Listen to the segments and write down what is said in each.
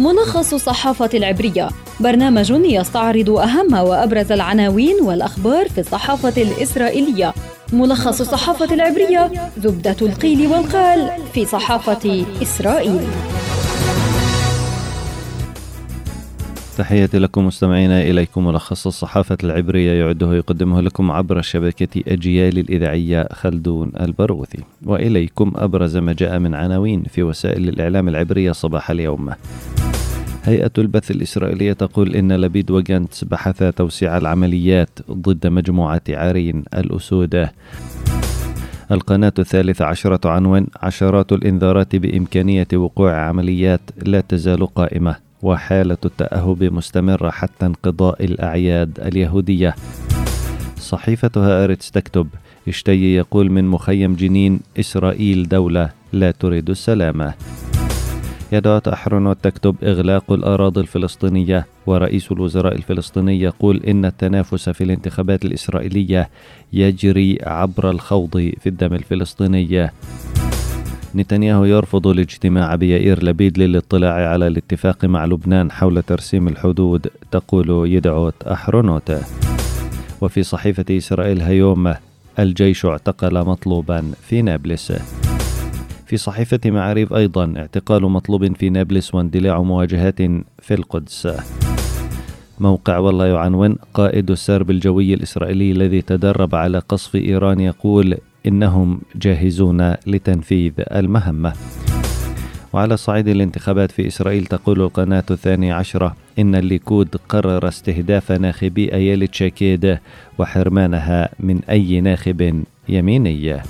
ملخص الصحافة العبرية. برنامج يستعرض أهم وأبرز العناوين والأخبار في الصحافة الإسرائيلية. ملخص الصحافة العبرية زبدة القيل والقال في صحافة إسرائيل. تحياتي لكم مستمعينا إليكم. ملخص الصحافة العبرية يعده يقدمه لكم عبر شبكة أجيال الإذاعية خلدون البروثي وإليكم أبرز ما جاء من عناوين في وسائل الإعلام العبرية صباح اليوم. هيئة البث الإسرائيلية تقول إن لبيد وجنتس بحث توسيع العمليات ضد مجموعة عارين الأسود القناة الثالثة عشرة عنوان عشرات الإنذارات بإمكانية وقوع عمليات لا تزال قائمة وحالة التأهب مستمرة حتى انقضاء الأعياد اليهودية. صحيفة هآرتس تكتب اشتي يقول من مخيم جنين إسرائيل دولة لا تريد السلامة. يدعو أحرنوت تكتب إغلاق الأراضي الفلسطينية. ورئيس الوزراء الفلسطيني يقول إن التنافس في الانتخابات الإسرائيلية يجري عبر الخوض في الدم الفلسطيني. نتنياهو يرفض الاجتماع بيائير لبيد للاطلاع على الاتفاق مع لبنان حول ترسيم الحدود تقول يدعوت أحرنوت. وفي صحيفة إسرائيل هيوم الجيش اعتقل مطلوبا في نابلس. في صحيفة معاريف أيضا اعتقال مطلوب في نابلس واندلاع مواجهات في القدس. موقع والله يعنون قائد السرب الجوي الإسرائيلي الذي تدرب على قصف إيران يقول إنهم جاهزون لتنفيذ المهمة. وعلى صعيد الانتخابات في إسرائيل تقول القناة الثانية عشرة إن الليكود قرر استهداف ناخبي أيالي تشاكيد وحرمانها من أي ناخب يميني.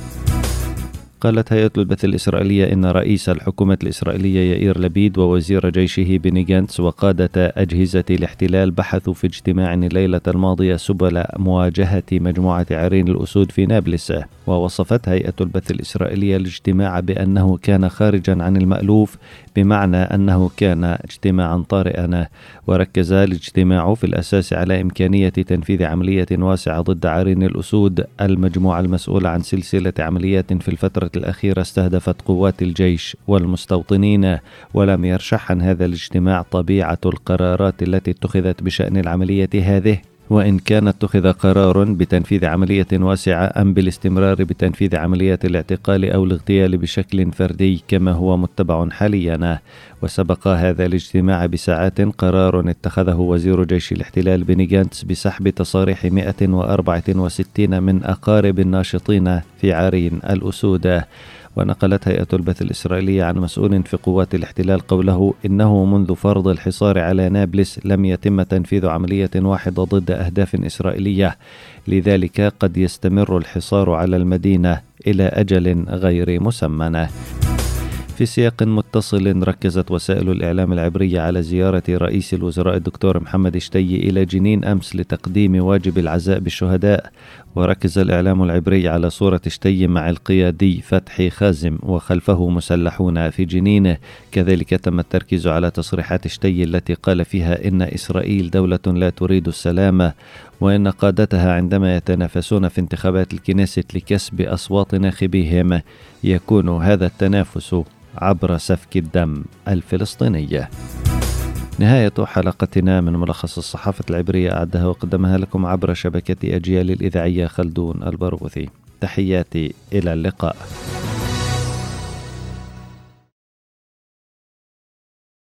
قالت هيئة البث الإسرائيلية إن رئيس الحكومة الإسرائيلية يائير لبيد ووزير جيشه بني جانتس وقادة أجهزة الاحتلال بحثوا في اجتماع الليلة الماضية سبل مواجهة مجموعة عرين الأسود في نابلس ووصفت هيئة البث الإسرائيلية الاجتماع بأنه كان خارجا عن المألوف بمعنى أنه كان اجتماعا طارئا وركز الاجتماع في الأساس على إمكانية تنفيذ عملية واسعة ضد عرين الأسود المجموعة المسؤولة عن سلسلة عمليات في الفترة الأخيرة استهدفت قوات الجيش والمستوطنين ولم يرشح عن هذا الاجتماع طبيعة القرارات التي اتخذت بشأن العملية هذه. وإن كان اتخذ قرار بتنفيذ عملية واسعة أم بالاستمرار بتنفيذ عمليات الاعتقال أو الاغتيال بشكل فردي كما هو متبع حاليا. وسبق هذا الاجتماع بساعات قرار اتخذه وزير جيش الاحتلال بني جانتس بسحب تصاريح 164 من أقارب الناشطين في عرين الأسود. ونقلت هيئة البث الإسرائيلية عن مسؤول في قوات الاحتلال قوله إنه منذ فرض الحصار على نابلس لم يتم تنفيذ عملية واحدة ضد أهداف إسرائيلية. لذلك قد يستمر الحصار على المدينة إلى أجل غير مسمى. في سياق متصل ركزت وسائل الإعلام العبرية على زيارة رئيس الوزراء الدكتور محمد اشتي إلى جنين أمس لتقديم واجب العزاء بالشهداء. وركز الإعلام العبري على صورة اشتي مع القيادي فتحي خازم وخلفه مسلحون في جنين كذلك تم التركيز على تصريحات اشتي التي قال فيها إن إسرائيل دولة لا تريد السلام وإن قادتها عندما يتنافسون في انتخابات الكنيسة لكسب أصوات ناخبيهم يكون هذا التنافس عبر سفك الدم الفلسطيني نهاية حلقتنا من ملخص الصحافة العبرية أعدها وقدمها لكم عبر شبكة أجيال الإذاعية خلدون البرغوثي. تحياتي إلى اللقاء.